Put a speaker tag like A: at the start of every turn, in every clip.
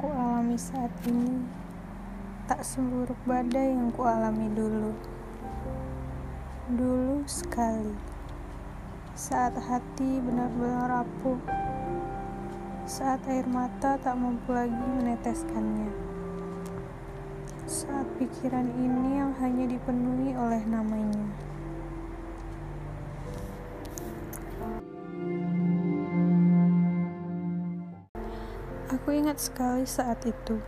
A: ku alami saat ini tak seburuk badai yang ku alami dulu. Dulu sekali, saat hati benar-benar rapuh, saat air mata tak mampu lagi meneteskannya, saat pikiran ini yang hanya dipenuhi oleh namanya. Aku ingat sekali saat itu.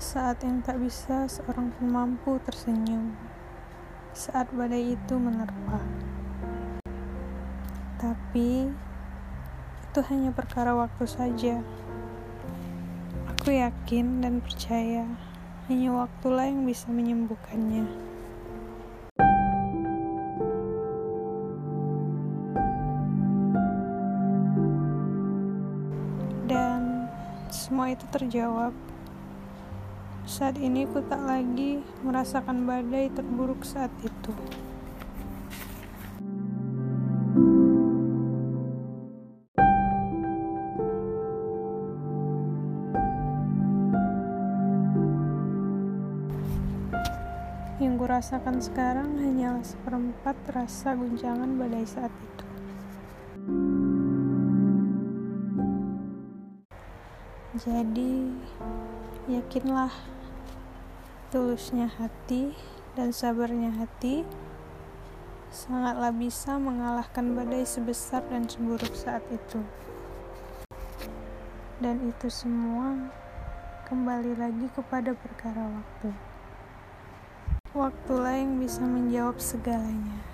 A: Saat yang tak bisa seorang pun mampu tersenyum. Saat badai itu menerpa. Tapi itu hanya perkara waktu saja. Aku yakin dan percaya hanya waktulah yang bisa menyembuhkannya. Semua itu terjawab. Saat ini ku tak lagi merasakan badai terburuk saat itu. Yang ku rasakan sekarang hanyalah seperempat rasa guncangan badai saat itu. Jadi, yakinlah tulusnya hati dan sabarnya hati sangatlah bisa mengalahkan badai sebesar dan seburuk saat itu. Dan itu semua kembali lagi kepada perkara waktu. Waktulah yang bisa menjawab segalanya.